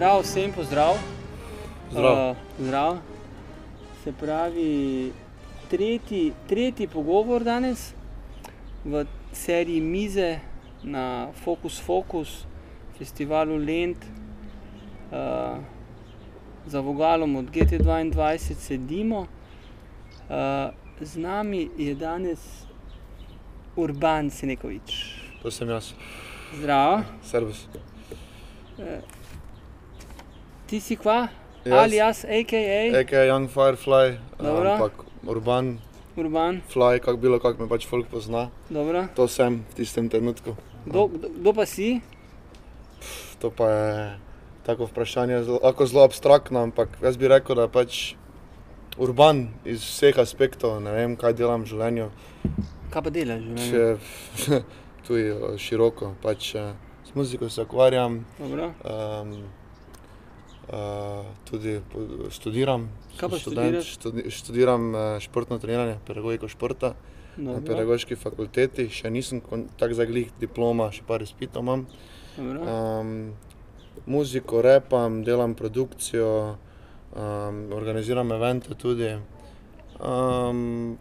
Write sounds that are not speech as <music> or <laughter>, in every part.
Zdrav, vsem pozdrav. Zdrav. Uh, zdrav. Se pravi, tretji, tretji pogovor danes v seriji Mize na Focus Focus, festivalu Lent. Uh, za vogalom od GT2 sedimo. Uh, z nami je danes Urban Senekovič. To sem jaz, Zdravo. servis. Ti si kva? Jaz. Ali jaz, a.k.a. AK Young Firefly, Dobro. ampak Urban Urban, Fly, kako bilo, kako me pač folk pozna. dobro. To sem v tistem trenutku. Kdo, kdo, pa si? To pa je tako vprašanje, lahko zelo abstraktno, ampak jaz bi rekel, da pač urban iz vseh aspektov, ne vem, kaj delam v življenju. Kaj pa delaš? v življenju? Če <laughs> tu je široko, pač eh, s muziko se ukvarjam, Dobro. um, uh, tudi študiram. Kaj pa študiraš? študi, študiram eh, športno treniranje, pedagogiko športa. na Dobro. pedagoški fakulteti, še nisem tako zaglih diploma, še par izpitov imam. Dobro. Um, muziko, repam, delam produkcijo, um, organiziram evente tudi, um,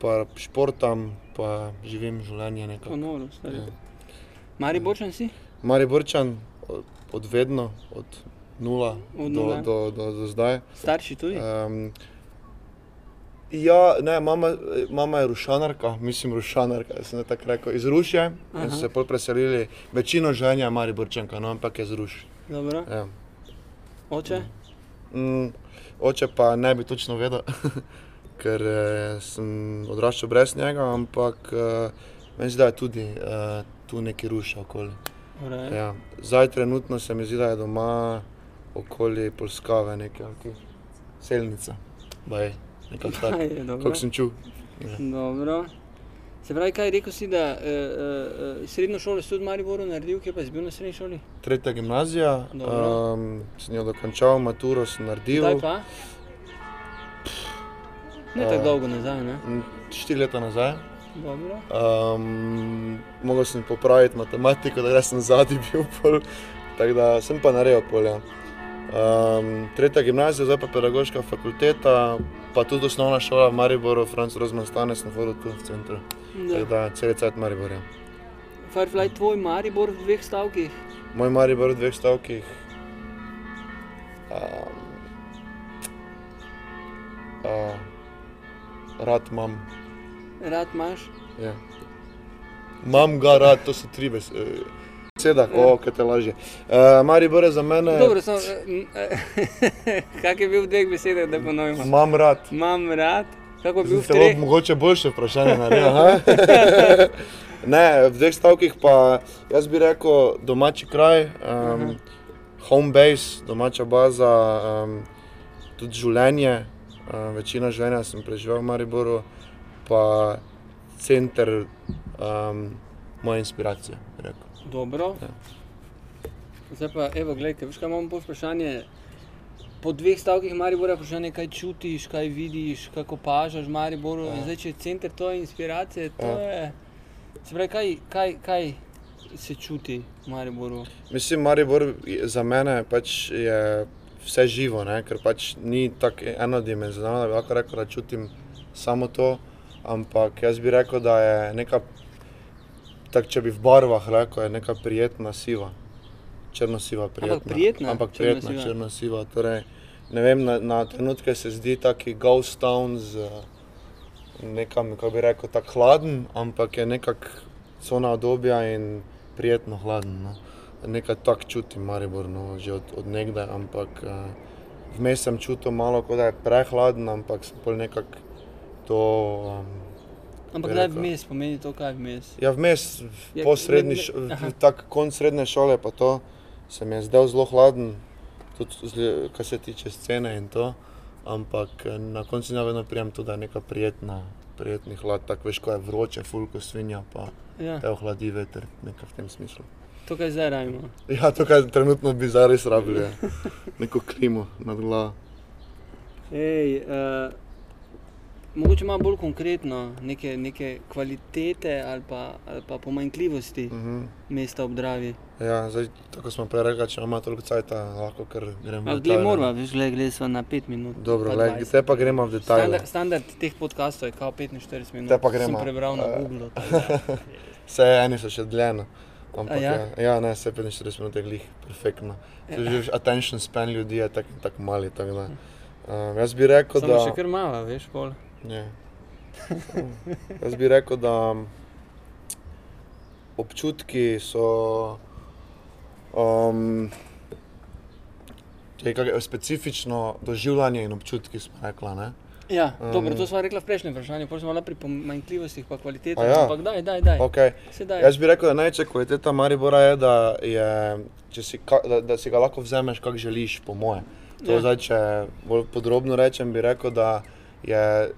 pa športam, pa živim življenje nekako. stari. Ja. Mari Bočan si? Mari Borčan, od, od vedno, od nula, Od do, nule. do, do, do zdaj. Starši tudi? Um, ja, ne, mama, mama je rušanarka, mislim rušanarka, jaz sem ne tako rekel, iz in so se pol preselili, večino ženja je Mariborčanka, no, ampak je z. Dobro. Ja. Oče? Mm, oče pa ne bi točno vedel, <laughs> ker eh, sem odraščal brez njega, ampak eh, meni se da je tudi eh, tu neki ruša okoli. Ja. Zdaj trenutno se mi zdi, da je doma okoli Polskave, nekaj okay. selnica, baj, nekako tako. Kako sem čul. Ja. Dobro. Se pravi, kaj rekel si, da uh, uh, srednjo šolo si tudi v Mariboru naredil, kje pa si bil na srednji šoli? Tretja gimnazija, Dobro. um, sem jo dokončal, maturo sem naredil. Zdaj pa? Ne tako Eh. dolgo nazaj, ne? Štiri leta nazaj. Dobro. Um, mogel sem popraviti matematiko, da sem zadnji bil pol, tako da sem pa naredil polja. Um, tretja gimnazija, zdaj pa pedagoška fakulteta, pa tudi osnovna šola v Mariboru, Franz Rozman stane, sem hodil tu v centru. Tako Da. da cel cel Maribor je. Firefly, tvoj Maribor v dveh stavkih. Moj Maribor v dveh stavkih. Um, uh, rad imam. Rad imaš? Ja. Imam ga rad, to so tri besede. Beseda, o, kaj te lažje. Uh, Maribor je za mene. Dobro, samo, eh, <laughs> kak je bil v dveh besedah, da ponovimo? Imam rad. Imam rad, kako je bil v Zelo treh? mogoče boljše vprašanje naredil. <laughs> ne, v dveh stavkih pa jaz bi rekel domači kraj, um, home base, domača baza, um, tudi življenje. Um, večino življenja sem preživel v Mariboru, pa center um, moje inspiracije. Dobro. Ja. Zdaj pa, evo, gledajte, veš kaj imamo po vprašanje? Po dveh stavkih Maribora vprašanje, kaj čutiš, kaj vidiš, kako pažaš v Mariboru. Ja. Zdaj, če je center tvoje inspiracije, to Ja. je. Se pravi, kaj, kaj, kaj se čuti v Mariboru? Mislim, Maribor je- za mene pač je vse živo, ne? ker pač ni tako enodimenzionalno, da bi lahko rekel, da čutim samo to. Ampak jaz bi rekel, da je neka, tak, če bi v barvah rekel, je neka prijetna siva. Črno-siva, prijetna. prijetna Ampak prijetna, črno-siva. črno-siva. Torej, ne vem, na, na trenutke se zdi taki ghost town z nekam, kako bi rekel, tako hladen, ampak je nekako cona obdobja in prijetno hladen. No. Nekaj tak čutim, Maribor, no, že od, od nekdaj, ampak uh, vmes sem čutil malo, kot da je prehladen, ampak sem pol nekako to. Um, Ampak naj rekel. vmes pomeni to, kaj vmes. ja, vmes, Je- po srednji, ne- š- ne- aha. v tak konc srednje šole, pa to se mi je zdel zelo hladen, tudi kar se tiče scene in to. Ampak eh, na koncu ne vedno prijem tudi, da je neka prijetna, prijetni hlad, tako veš, ko je vroče, fulko svinja, pa Ja. te ohladi veter, nekaj v tem smislu. To, kaj zdaj radimo. Ja, to, kar trenutno bi zdaj res rabili, je <laughs> neko klimo nad glavo. Ej, uh, mogoče malo bolj konkretno, neke, neke kvalitete ali pa, ali pa pomanjkljivosti Uh -huh. mesta ob Dravi. ja, zdaj, tako smo prej rekli, če imamo toliko cajta, lahko kar gremo v Glej, moramo, veš, glej, glej, so na 5 minut. Dobro, le, 20. zdaj pa gremo v detajle. Standard, standard teh podkastov je kao 45 minut. Te pa Sem gremo. prebral na Eh. Google. Vse <laughs> eni so še dljeno. Ampak, A ja? ja? ja, ne, vse 45 minut je glih, perfektno. Ja. Že attention span ljudi je tako tak mali. Tak da. Um, jaz bi rekel, Samo da. še kar mala, veš, pol. Ja. Jaz bi rekel, da občutki so um, je specifično doživljanje in občutki, smo rekla. Ne? Ja, Um. dobro, to smo rekla v prejšnjem vprašanju, pol smo pri pomanjkljivostih pa kvaliteti. Ja? Ampak daj, daj, daj. Okay. Sedaj. Jaz bi rekel, da največja kvaliteta Maribora je, da, je, si, ka, da, da si ga lahko vzameš, kako želiš, po moje. To ja. zdaj, če bolj podrobno rečem, bi rekel, da je,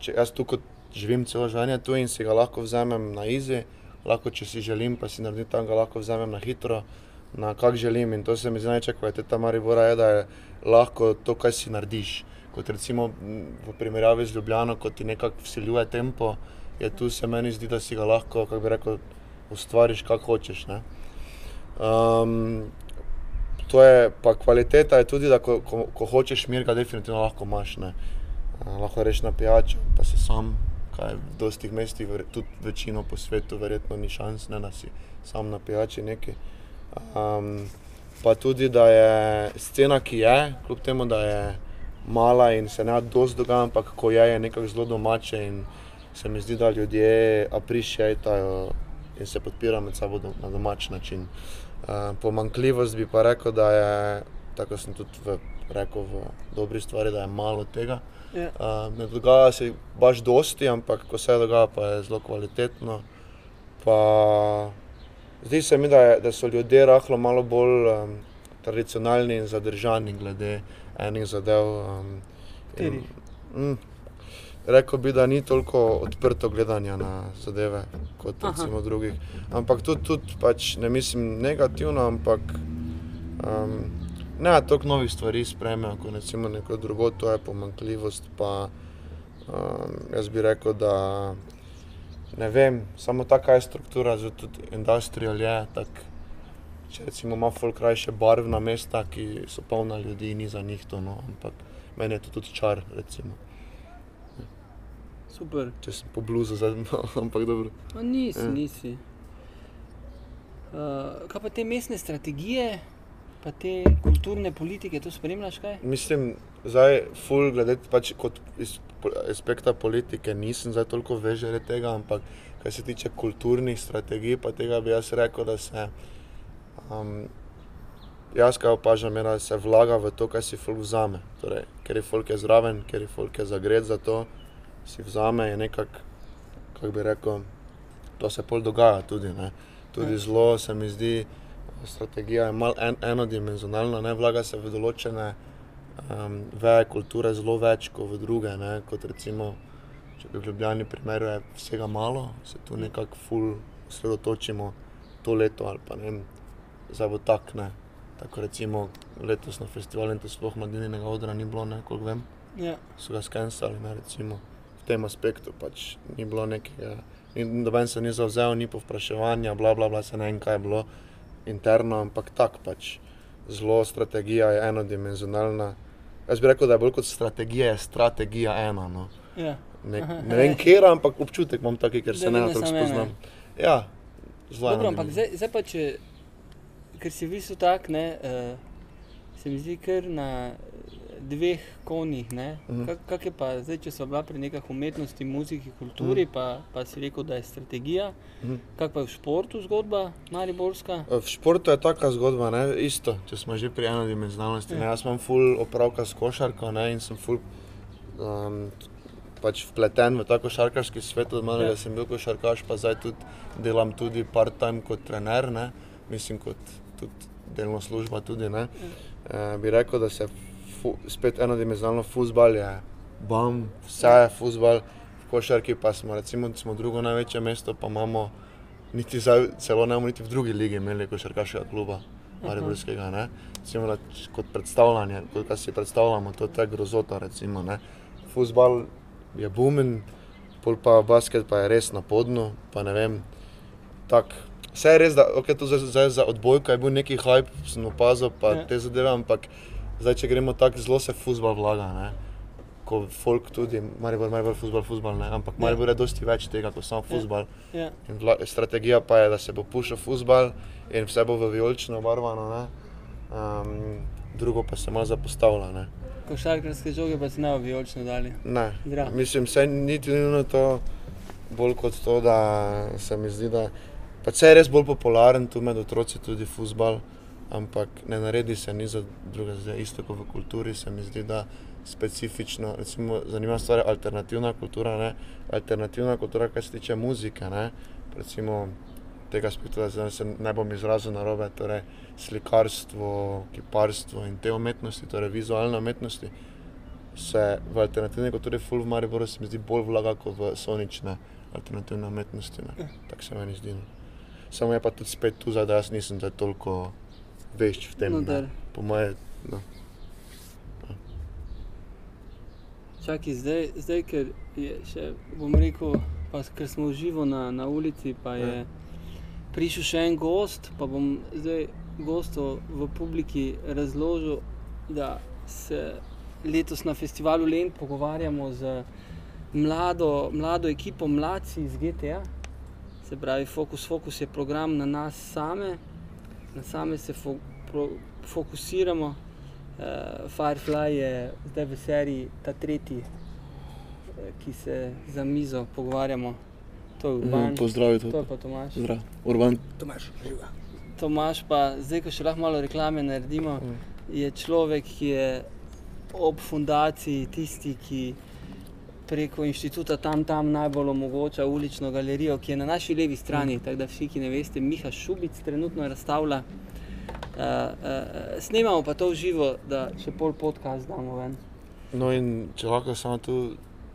če jaz tu živim celo življenje tu in si ga lahko vzamem na izi, lahko če si želim, pa si naredim tam, ga lahko vzamem na hitro, na kak želim. In to se mi zdi največja kvaliteta Maribora je, da je lahko to, kar si narediš. Kot recimo v primerjavi z Ljubljano, ko ti nekako vsiljuje tempo, je tu se meni zdi, da si ga lahko, kako bi rekel, ustvariš, kako hočeš. Ne? Um, to je pa kvaliteta, je tudi, da ko, ko, ko hočeš mir, ga definitivno lahko imaš. Ne? Uh, lahko rečeš na pijačo, pa si sam, kaj v dostih mestih, tudi večino po svetu, verjetno ni šans, ne, da si sam na pijači neki. Um, pa tudi, da je scena, ki je, kljub temu, da je mala in se ne dosti dogaja, ampak ko je, je nekako zelo domače in se mi zdi, da ljudje appreciatajo in se podpirajo med sabo do, na domač način. Uh, pomankljivost bi pa rekel, da je, tako sem tudi v, rekel v dobri stvari, da je malo tega. Ja. Uh, ne dogaja se baš dosti, ampak ko se dogaja, pa je zelo kvalitetno. Pa, zdi se mi, da, je, da so ljudje rahlo malo bolj um, tradicionalni in zadržani glede enih zadev. Um, in, mm, rekel bi, da ni toliko odprto gledanja na zadeve kot Aha. recimo drugih. Ampak tudi, tudi pač, ne mislim negativno, ampak um, ne toliko novih stvari sprejmejo, kot recimo neko drugo, to je pomankljivost. Pa, um, jaz bi rekel, da ne vem, samo taka je struktura, zato tudi industrial je. Tak, če recimo ima folk krajše barvna mesta, ki so polna ljudi, ni za njih to, no, ampak meni je to tudi čar, recimo. Super. Če sem po bluzu, zdaj, <laughs> ampak dobro. No, nisi, Ja. nisi. Uh, kaj pa te mestne strategije, pa te kulturne politike, to spremljaš kaj? Mislim, zdaj, full glede pač kot iz aspekta politike, nisem zdaj toliko vežen tega, ampak kar se tiče kulturnih strategij, pa tega bi jaz rekel, da se um, jaz kaj opažam, je, da se vlaga v to, kar si folk vzame. Torej, ker je folk je zraven, ker je folk je zagret za to, si vzame in nekako, kako bi rekel, to se pol dogaja tudi. Ne? Tudi Ja. zelo se mi zdi, strategija je malo en, enodimenzionalna, ne vlaga se v določene um, veje kulture zelo več kot v druge. Ne? Kot recimo, če bi v Ljubljani primeru je vsega malo, se tu nekako ful osredotočimo to leto ali pa ne vem, zdaj bo tak ne. Tako recimo letos na festivalu in to sploh Mladinega odra ni bilo, ne, koliko vem, Ja. so ga skensali, ne, recimo v tem aspektu pač ni bilo nekega, ni, noben se ni zavzel, ni povpraševanja, bla bla bla, se ne vem kaj je bilo interno, ampak tak pač. Zelo strategija je enodimenzionalna. Jaz bi rekel, da je bolj kot strategija, je strategija ena. No. Ja. Ne, ne vem, <laughs> kje, ampak občutek imam taki, ker Da se ne na to ena. spoznam. Ja, zelo Dobro, ampak zdaj, zdaj pa če, ker si v bistvu tak, ne, uh, se mi zdi kar na dveh konjih. ne. Mhm. Kak, kak je pa zdaj, če so bila pri nekih umetnosti, muziki, kulturi, pa, pa si rekel, da je strategija. Mhm. Kak pa je v športu zgodba, Mariborska? V športu je taka zgodba, ne? isto, če smo že pri enodimenzionalnosti. Ne? Ja. Jaz imam ful opravka s košarko ne? in sem ful um, pač vpleten v ta košarkarski svet, od malega Ja. ja. sem bil košarkaš, pa zdaj tudi delam tudi part-time kot trener, ne? mislim kot tudi delno služba tudi. Ne? E, bi rekel, da se fu, spet enodimenzionalno futbal je, bam, vse je futbal, v košarki pa smo recimo smo drugo največje mesto, pa imamo niti za, celo ne bomo niti v drugi ligi imeli košarkaškega kluba, Mariborskega. ne. Recimo, da kot predstavljanje, kot si predstavljamo, to je ta grozota. Recimo, ne. Fuzbal je boomen, pol pa basket pa je res na podnu, pa ne vem. Tak, vse je res, da okay, to zdaj, zdaj za odbojko je bil neki hype, sem opazil, pa Ja. te zadeve, ampak zdaj, če gremo tako, zelo se futbol vlaga. Ne? Ko folk tudi, Maribor, Maribor, futbol, futbol, ne, ampak Ja. Maribor je dosti več tega kot samo Ja. futbol. Ja. In vla, strategija pa je, da se bo pušil futbol in vse bo v vijolično obarvano, um, drugo pa se malo zapostavlja. Ne. Košarkarske žoge pa se ne bi vijolično dali. Ne. Zdrav. Mislim, vse niti ni nujno to, bolj kot to, da se mi zdi, da pač je res bolj popularen tu med otroci tudi futbol, ampak ne naredi se ni za druge, zdaj isto kot v kulturi, se mi zdi, da specifično, recimo, zanimiva stvar je alternativna kultura, ne? alternativna kultura, kar se tiče muzike, ne? recimo tega aspekta, da se ne bom izrazil narobe, torej slikarstvo, kiparstvo in te umetnosti, torej vizualne umetnosti, se v alternativni kulturi ful v Mariboru se mi zdi bolj vlaga kot v sonične alternativne umetnosti, ne? tako se meni zdi. No. Samo je pa tudi spet tu, zdaj, da jaz nisem zdaj toliko vešč v tem, No, ne? po moje, no. Čakaj, zdaj, zdaj, ker je še, bom rekel, pa, ker smo živo na, na ulici, pa je Ja. prišel še en gost, pa bom zdaj gostu v publiki razložil, da se letos na festivalu Lend pogovarjamo z mlado, mlado ekipo Mladci iz GTA. Se pravi, Focus Focus je program na nas same, na same se fo, pro, fokusiramo. Uh, Firefly je zdaj v seriji ta tretji, eh, ki se za mizo pogovarjamo. To je Urban, Mhm, Pozdravi to je pa Tomaš. Zdrav, Urban. Tomaš, živa. Tomaš pa, zdaj ko še lahko malo reklame naredimo, Mm. je človek, ki je ob fundaciji tisti, ki preko inštituta tam tam najbolj omogoča ulično galerijo, ki je na naši levi strani, mm. tako da vsi, ki ne veste, Miha Šubic trenutno razstavlja. Uh, uh, snemamo pa to v živo, da še pol podcast damo ven. No in če lahko samo tu,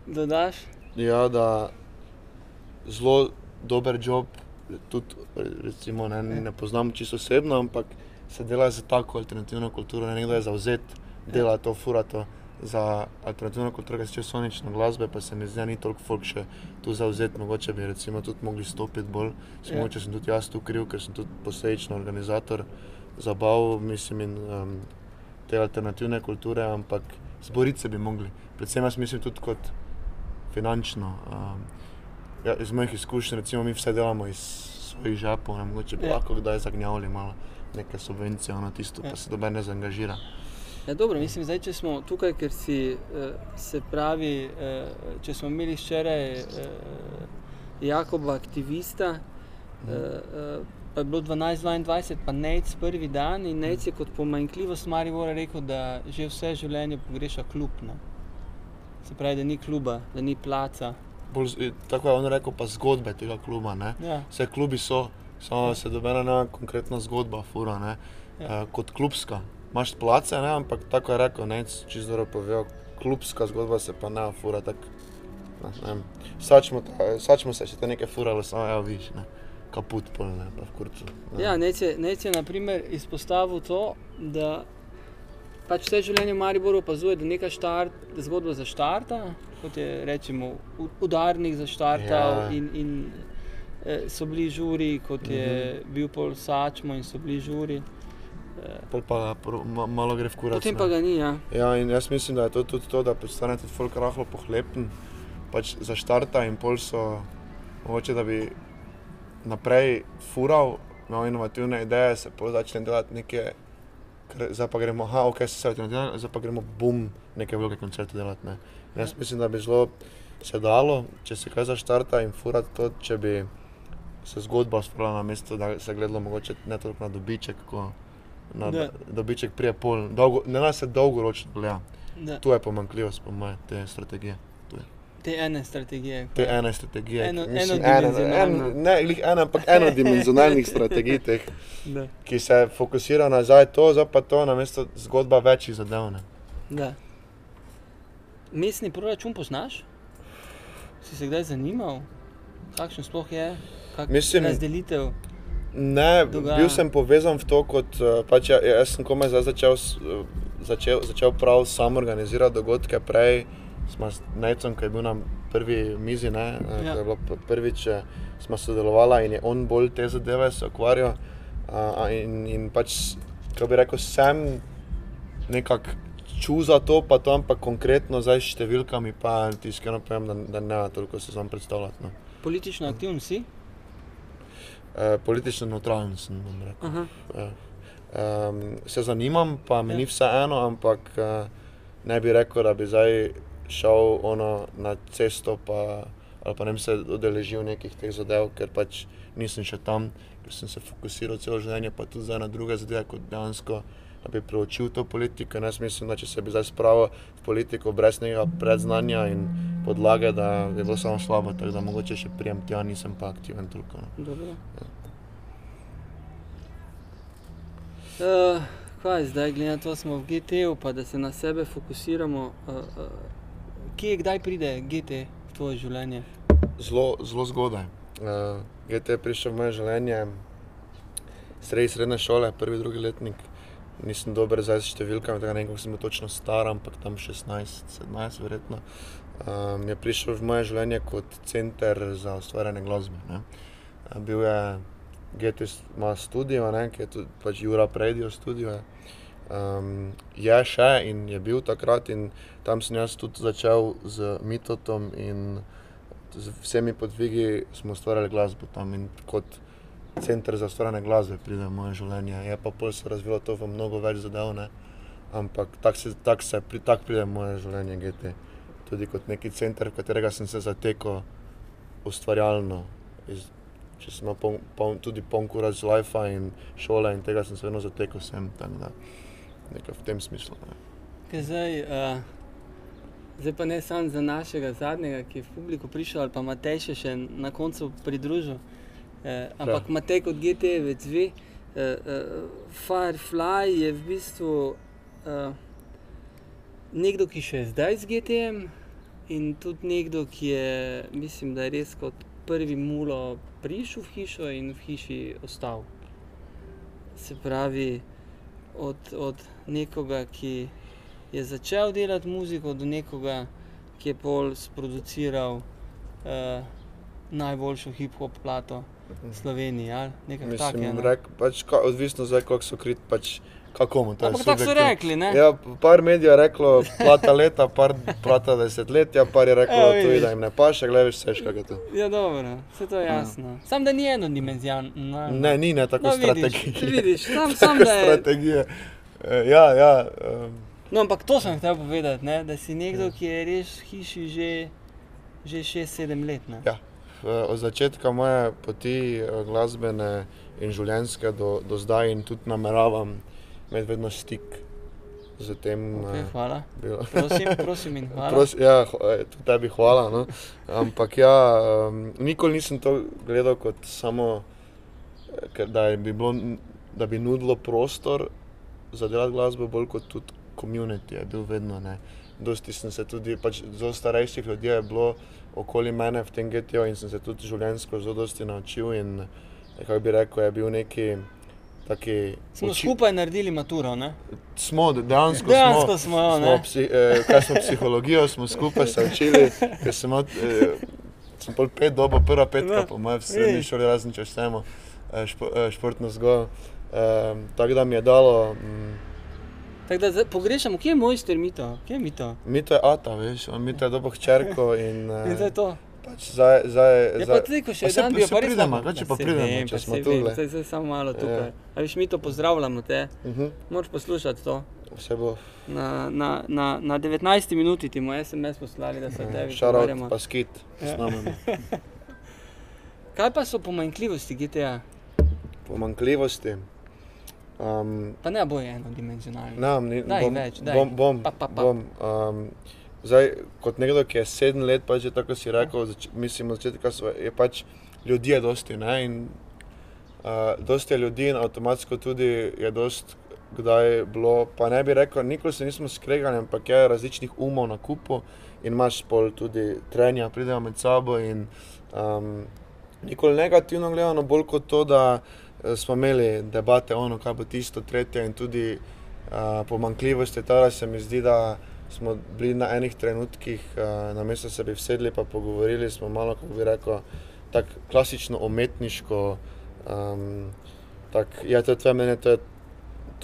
Dodaš? ja, da zelo dober job, tudi recimo, ne, ne poznam čisto osebno, ampak se dela za tako alternativno kulturo, ne nekdo je zauzet, dela to, fura to. Za alternativno kulturo, ki se tiče sonične glasbe, pa se mi zdi, da ni toliko folk še tu zauzet, mogoče bi recimo tudi mogli stopiti bolj. Ja. Ja. Mogoče sem tudi jaz tu kriv, ker sem tudi posledično organizator zabav, mislim, in um, te alternativne kulture, ampak zboriti se bi mogli. Predvsem jaz mislim tudi kot finančno. Um, ja, iz mojih izkušenj, recimo, mi vse delamo iz svojih žepov, ne mogoče bi Ja. ja. lahko kdaj zagnjavili malo neke subvencije na tisto, Ja. ja. pa se doben ne zaangažira. Ja, dobro, mislim, zdaj, če smo tukaj, ker si eh, se pravi, eh, če smo imeli včeraj eh, Jakoba aktivista, eh, pa je bilo 12-22, pa Nec prvi dan in Nec je kot pomanjkljivost Marivora rekel, da že vse življenje pogreša klub. Ne? Se pravi, da ni kluba, da ni placa. Bolj, tako je on rekel, pa zgodbe tega kluba. Ne? Ja, Vse klubi so, samo se dobena ena konkretna zgodba, fura, ne? Ja. E, kot klubska. Imaš place, ne? ampak tako je rekel, ne, čisto dobro povedal, klubska zgodba se pa ne fura. Tak, ne, ne vem. Sačmo, se, če te nekaj furalo, samo evo viš, ne. kaput pol, ne, pa v kurcu. ne. ja Nec je, Nec je naprimer izpostavil to, da pač vse življenje v Mariboru opazuje, da neka štart, da zgodba zaštarta, kot je rečemo, udarnik zaštartal Ja. in, in eh, so bili žuri, kot je bil pol Sačmo in so bili žuri. Pol pa ma, malo gre v kurac. Potem pa ga ni, ja. Ja, in jaz mislim, da je to tudi to, da postane tudi folk rahlo pohlepen, pač zaštarta in pol so, mogoče da bi naprej fural, imel inovativne ideje, se pol začne delati neke, zdaj pa gremo, aha, ok, se alternativno, zdaj pa gremo bum, neke velike koncerte delati. Ne. In Jaz mislim, da bi zelo se dalo, če se kaj zaštarta in furati to, če bi se zgodba spravila na mesto, da se gledalo mogoče ne toliko na dobiček, ko na Da. dobiček prije pol, dolgo, ne nas se dolgoročno gleda. Da, Tu je pomankljivost, po mojem, te strategije. te ene strategije. Te ene strategije. Eno- mislim, enodimenzionalno. en- Ne, ena, ampak enodimenzionalnih strategij, teh, Da. ki se fokusira na zdaj to, zdaj pa to, namesto zgodba večjih zadev. Ne. Da. Mestni proračun poznaš? Si se kdaj zanimal, kakšen sploh je, kakšna Mislim- razdelitev? Ne, Dogaja. bil sem povezan v to, kot eh, pač ja, jaz sem komaj začel, eh, začel, začel prav sam organizirati dogodke, prej smo s Necom, ki je bil na prvi mizi, ne, ja. Ja. je prvič, eh, smo sodelovali in je on bolj te zadeve se ukvarjal. In, in pač, kako bi rekel, sem nekako za to, pa to, ampak konkretno zdaj s številkami, pa ti iskreno povem, da, da ne, toliko se znam predstavljati. No. Politično aktiven si? Uh, politično neutralen sem, bom rekel. Aha. Ja. Um, se zanimam, pa mi ja. ni vseeno, ampak uh, ne bi rekel, da bi zdaj šel ono, na cesto pa, ali pa ne bi se odeležil nekih teh zadev, ker pač nisem še tam, ker sem se fokusiral celo življenje, pa tudi na druge zadeve, kot dejansko. Da bi preučil to politiko, jaz mislim, da če se bi zdaj spravil v politiko brez nekega predznanja in podlage, da je bilo samo slabo, tako da mogoče še prijem tja, nisem pa aktiven toliko. No. Dobro. Uh, kaj zdaj, glede na to, da smo v GT-ju, pa da se na sebe fokusiramo, uh, uh, kje kdaj pride GT v tvoje življenje? Zelo, zelo zgodaj. Uh, GT je prišel v moje življenje, sredi srednje šole, prvi, drugi letnik. Nisem dober zdaj s številkami, tega ne vem, kako sem točno star, ampak tam 16, 17, verjetno. Um, je prišel v moje življenje kot center za ustvarjanje glasbe. Ne. Uh, bil je GT ima studio, ne, ki je tudi pač Jura Predijo studio. Um, je še in je bil takrat, in tam sem jaz tudi začel z Mitotom in z vsemi podvigi smo ustvarjali glasbo tam in kot center za ustvarjanje glasbe pride v moje življenje. Je pa pol se razvilo to v mnogo več zadev, ne? ampak tako se, tak se pri, tak pride v moje življenje GT. Tudi kot neki center, v katerega sem se zatekel ustvarjalno. Iz, če sem imel pol, pol, tudi ponkurac z life in šole in tega sem se vedno zatekel sem, tako da nekaj v tem smislu. Ne. Ker Zdaj, uh, zdaj pa ne samo za našega zadnjega, ki je v publiku prišel, ali pa Matej še, še na koncu pridružil. Eh, ampak Matej kot GT več ve, eh, eh, Firefly je v bistvu eh, nekdo, ki še zdaj z GT-jem in tudi nekdo, ki je, mislim, da je res kot prvi mulo prišel v hišo in v hiši ostal. Se pravi, od, od nekoga, ki je začel delati muziko, do nekoga, ki je pol sproduciral uh, najboljšo hip-hop plato Sloveniji. ali Nekaj takega. Mislim, ne? rek, pač, ka, odvisno zdaj, koliko so krit, pač kako mu to je. Ampak tako so rekli, ne? Ja, par medijev je reklo, plata leta, par plata desetletja, par je reklo, Evo, da, vidiš. da jim ne paše, gledaj, veš, kaj je to. Ja, dobro, vse to je jasno. Sam da ni enodimenzionen. Ne, ni ne tako no, vidiš, strategije. vidiš, sam, <laughs> sam Tako da je. strategije. Eh, Ja, ja. Um, No, ampak to sem hotel povedati, ne? da si nekdo, ki je res hiši že, že 6-7 let. Ne? Ja. Eh, od začetka moje poti eh, glasbene in življenjske do, do zdaj in tudi nameravam imeti vedno stik z tem. Okay, eh, hvala. bilo- Prosim, <laughs> prosim in hvala. Pros, ja, tudi tebi hvala. No. Ampak ja, um, nikoli nisem to gledal kot samo, da, bi bilo, da bi nudilo prostor za delati glasbo, bolj kot tudi komunity je bil vedno. Ne. Dosti sem se tudi, pač zelo starejših ljudi je bilo okoli mene v tem GTO in sem se tudi življenjsko zelo dosti naučil in kako bi rekel, je bil neki taki... Smo uči- skupaj naredili maturo. Ne? Smo, dejansko, Dejansko smo. smo, jo, smo psi, eh, kaj smo psihologijo, smo skupaj se učili, sem imel, eh, sem pol pet dobo, prva petka, Ja, po mojem, v srednji šoli, razen če vsemo, eh, špo, eh, športno vzgojo. Eh, tako da mi je dalo, mm, Tako da zdaj pogrešamo, kje je mojster mito? Kje je mito? mi to je Ata, veš, on mi to je dobo hčerko in, <laughs> eh, In zdaj to. pač zdaj, zdaj, Ja, zdaj, pa tudi, ko še dan bi pa res lahko- če Ja, pa pridemo, vem, če pa smo vem, Zdaj, zdaj samo malo tukaj. Ja. A veš, mi to pozdravljamo te. uh -huh, Moraš poslušati to. vse bo, Na, na, na, na 19 minuti ti moj SMS poslali, da se o tebi šarot pogovarjamo. pa skit, Ja. s nami. <laughs> Kaj pa so pomanjkljivosti GTA? Pomankljivosti. Um, Pa ne bo enodimenzionalni. Ne, ni, Daj bom, več, daj. bom, bom, Pa, pa, pa. bom um, zdaj, kot nekdo, ki je sedem let, pač je tako si rekel, zač, mislim, od začetka je pač ljudi je dosti, ne, in uh, dosti je ljudi in avtomatsko tudi je dost kdaj bilo, pa ne bi rekel, nikoli se nismo skregali, ampak je različnih umov na kupu in imaš pol tudi trenja, pridejo med sabo in um, nikoli negativno gledano, bolj kot to, da eh, smo imeli debate, ono, kaj bo tisto, tretje in tudi uh, pomankljivost je ta, da se mi zdi, da smo bili na enih trenutkih, uh, na mesto se bi sedli in pogovorili, smo malo, kako bi rekel, tako klasično umetniško. Um, tak, ja, to je tvoje mnenje, to je,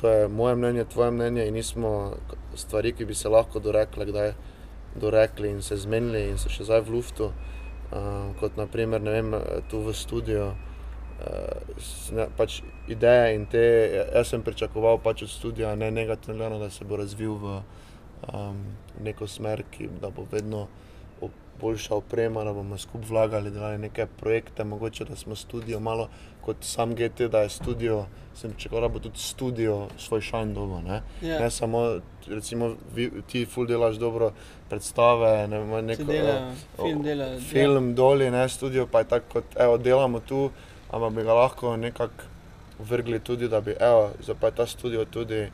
to je moje mnenje, tvoje mnenje in nismo stvari, ki bi se lahko dorekli, kdaj dorekli in se zmenili in so še zdaj v luftu. Um, kot naprimer, ne vem, tu v studiu. Uh, pač ideje in te, jaz sem pričakoval pač od studia, ne negativno, da se bo razvil v um, neko smer, ki bo vedno boljša oprema, da bomo skupaj vlagali, delali neke projekte, mogoče da smo studio malo kot sam GT, da je studio, sem čakal, da bo tudi studio svoj šajn dobo. Ne? Ja. ne samo, recimo, vi, ti ful delaš dobro predstave, ne vem, neko dela, film, dela, film ja. doli, ne studio, pa je tako, kot evo, delamo tu, ampak bi ga lahko nekako vrgli tudi, da bi, evo, zdaj pa je ta studio tudi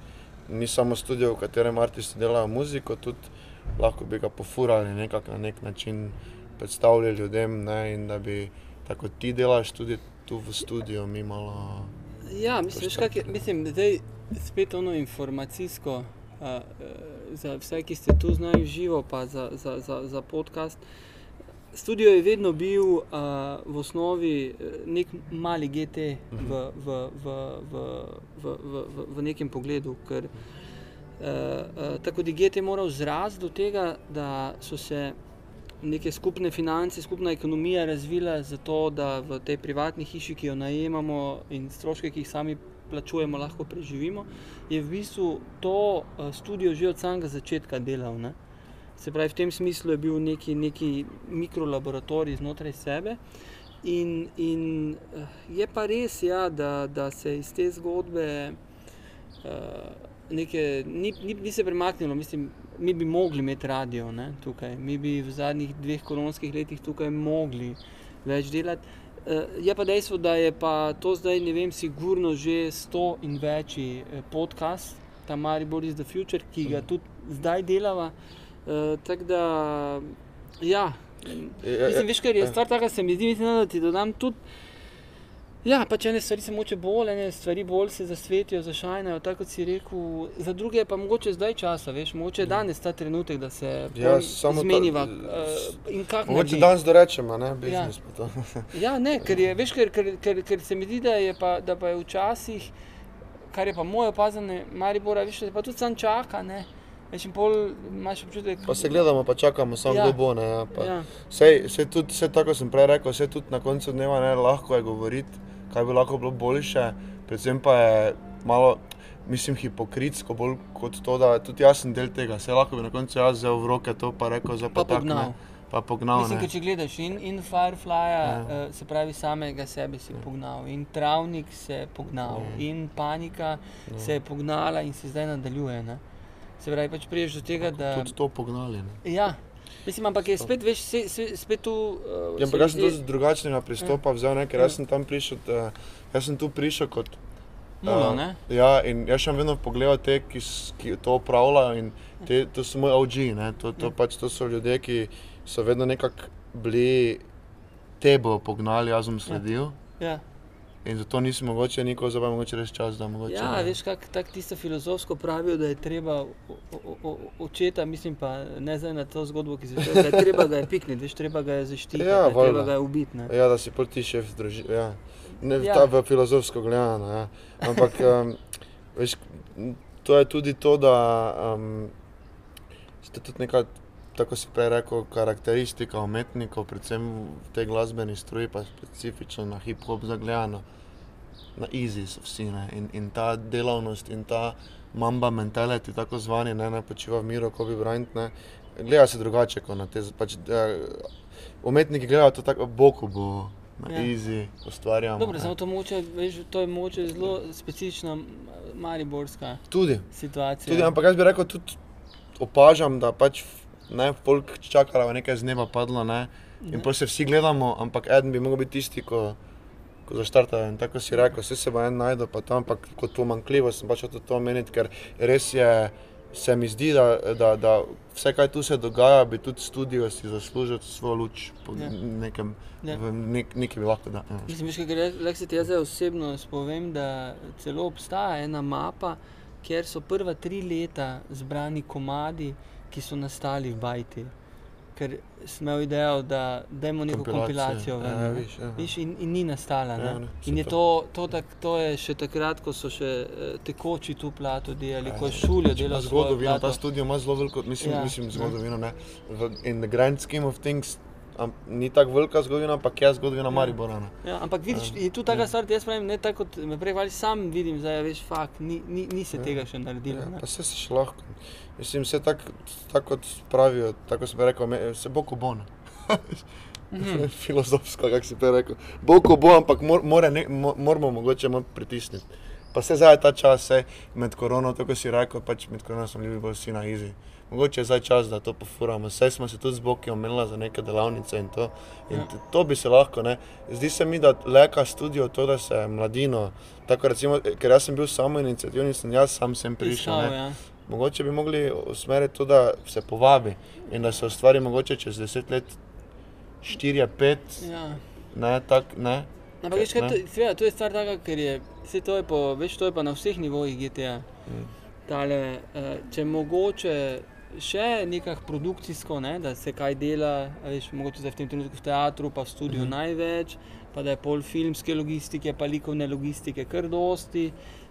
ni samo studio, v katerem umetniki delajo muziko, tudi lahko bi ga pofurali nekak, na nek način, predstavljali ljudem. Ne, in da bi tako ti delaš tudi tu v studiu, mi malo. Ja, mislim, je, mislim da je spet ono informacijsko. Uh, za vse, ki ste tu znali živo, pa za, za, za, za podcast. Uh, Studio je vedno bil uh, v osnovi eh, nek mali GT v, v, v, v, v, v, v, v nekem pogledu. Ker, uh, uh, tako da je GT moral zrasti do tega, da so se neke skupne finance, skupna ekonomija razvila zato, da v tej privatni hiši, ki jo najemamo in stroške, ki jih sami plačujemo, lahko preživimo. Je v bistvu to uh, studio že od samega začetka delal. Ne? Se pravi, v tem smislu je bil neki, neki mikrolaboratorij znotraj sebe. In, in eh, je pa res, ja, da, da se iz te zgodbe uh, nekaj, ni, ni, ni se premaknilo. Mislim, mi bi mogli imeti radio ne, tukaj, mi bi v zadnjih dveh koronskih letih tukaj mogli več delati. Uh, je pa dejstvo, da je pa to zdaj, ne vem, sigurno že sto in večji podcast, ta Maribor is the Future, ki ga tudi zdaj delava. Uh, tako da, ja, mislim, veš, kar je stvar taka, se mi zdi, mislim, da ti dodam tudi. Ja, pač ene stvari se moče bolj, ene stvari bolj se zasvetijo, zašajnajo, tako kot si rekel. Za druge pa mogoče zdaj časa, veš, mogoče je danes ta trenutek, da se ja, zmeniva. Ta, uh, mogoče danes dorečemo, ne, biznis ja. pa to. <laughs> ja, ne, ker je, veš, ker, ker, ker, ker se mi zdi, da je pa, da pa je včasih, kar je pa moje opazane, Maribora, veš, da pa tudi sam čaka, ne. Veš, pol imaš občutek, pa se gledamo, pa čakamo, samo Ja. kdo bo. Ne, ja, pa Ja. Sej, sej tudi, sej, tako sem prej rekel, vse tudi na koncu dneva ne lahko je govoriti, kaj bi lahko bilo boljše. Predvsem pa je malo, mislim, hipokritsko, bolj kot to, da tudi jaz sem del tega. Vse lahko bi na koncu jaz vzel v roke to pa rekel, za Pa pa tak, pognal. ne, pa pognal. Mislim, ker če gledaš in, in Fireflyja, Ja. uh, se pravi, samega sebe si pognal, in Travnik se je pognal, Ja. in Panika se je pognala in se zdaj nadaljuje. Ne? Se pravi, pač priješ do tega, da. Tudi to pognali. Ne. Ja, mislim, ampak je spet, veš, se, se, spet tu. Uh, Ja, ampak jaz sem dosti drugačnega pristopa vzel, ne, ker jaz sem tam prišel, uh, jaz sem tu prišel kot Mulo, Uh? Ja, in jaz sem vedno pogledal te, ki, ki to upravljajo. in Te, to so moji OG, ne? to, to, pač, to so ljudje, ki so vedno nekako bili tebe pognali, jaz sem sledil. Ja. In zato nisem mogoče pa je mogoče res čas, da mogoče. Ja, veš, kako tak tisto filozofsko pravijo, da je treba očeta, mislim pa ne zdaj na to zgodbo, ki se je treba ga je pikniti, veš, treba ga je zaščititi, Ja, da treba ga je ubiti. ne. Ja, da si pol ti šef družine. Ja. Ne, Ja. ta, v filozofsko gledano. Ja. Ampak <laughs> um, veš, to je tudi to, da um, ste tudi neka, tako si prej rekel, karakteristika umetnikov, predvsem v tej glasbeni struji, pa specifično na hip-hop zagledano. Na easy so vsi ne? in, in ta delavnost in ta mamba mentality, tako zvani, ne, ne počiva v miru, ko bi Bryant, ne, gleda se drugače kot na te, pač, eh, umetniki gledajo to tako, boku bo, na Ja. easy ustvarjamo. Dobro, samo to, moče, veš, to je moče zelo specifična mariborska Tudi, situacija. tudi, ampak jaz bi rekel, tudi opažam, da pač ne, folk čaka, da bo nekaj z neba padlo, ne, in pa se vsi gledamo, ampak eden bi mogel biti tisti, ko, ko zaštarta. In tako si rekel, vse se bo en najdel, pa tam, ampak kot pomankljivo sem pač hotel to omeniti, ker res je, se mi zdi, da, da, da vse, kaj tu se dogaja, bi tudi studio si zaslužil svojo luč po Ja. ja. nekem, Ja. ja. v nek, neki bi lahko da. Ja. Mislim, veš, kaj lahko se ti jaz osebno spovem, da celo obstaja ena mapa, kjer so prva tri leta zbrani komadi, ki so nastali v Bajti. Ker sem imel idejo, da dajmo neko kompilacijo. ven, Ja, ne. viš, ja. Viš, in, in ni nastala. Ja, Ne? ne, in je to, to, tak, to je še takrat, ko so še eh, tekoči tu plato delali, ko je Ja, šulijo pač ima delal zgodovino, ta studio ima zelo veliko, mislim, Ja, ja, mislim zgodovino. Ne. In the grand scheme of things, am, ni tako velika zgodovina, ampak je zgodovina Ja. Maribora. ne. Ja, ampak vidiš, je tu taka ja. stvar, jaz pravim, ne tako kot me prej hvali, sam vidim, da je veš, fakt, ni, ni, ni se Ja. tega še naredilo. Ja, pa se se še lahko. Mislim, vse tako tak kot pravijo, tako sem rekel, me, se bo ko bo. ne. Mhm. <laughs> Filozofsko, kako si prej rekel. Bo ko bo, ampak mor, more ne, mo, moramo mogoče malo pritisniti. Pa se zdaj ta čas, sej, med korono, tako si rekel, pač med korono smo bili bolj vsi na izi. Mogoče je zdaj čas, da to pofuramo. Saj smo se tudi z Boki omenili za neke delavnice in to. In Ja. to bi se lahko, ne. Zdi se mi, da leka studio to, da se mladino, tako recimo, ker jaz sem bil samo inicijativni, sem jaz sam sem prišel. Iskal, ja. Mogoče bi mogli usmeriti to, da se povabi in da se ustvari mogoče čez deset let, štiri, pet, Ja. ne, tak, ne. Ampak veš, kaj, to, seveda, to je stvar taka, ker je, vse to je, po, veš, to je pa na vseh nivojih GTA. Mm. Tale, eh, če mogoče še nekaj produkcijsko, ne, da se kaj dela, veš, mogoče zdaj v tem trenutku v teatru, pa v studiu Mhm. največ, pa da je pol filmske logistike, pa likovne logistike kar dosti. Eh,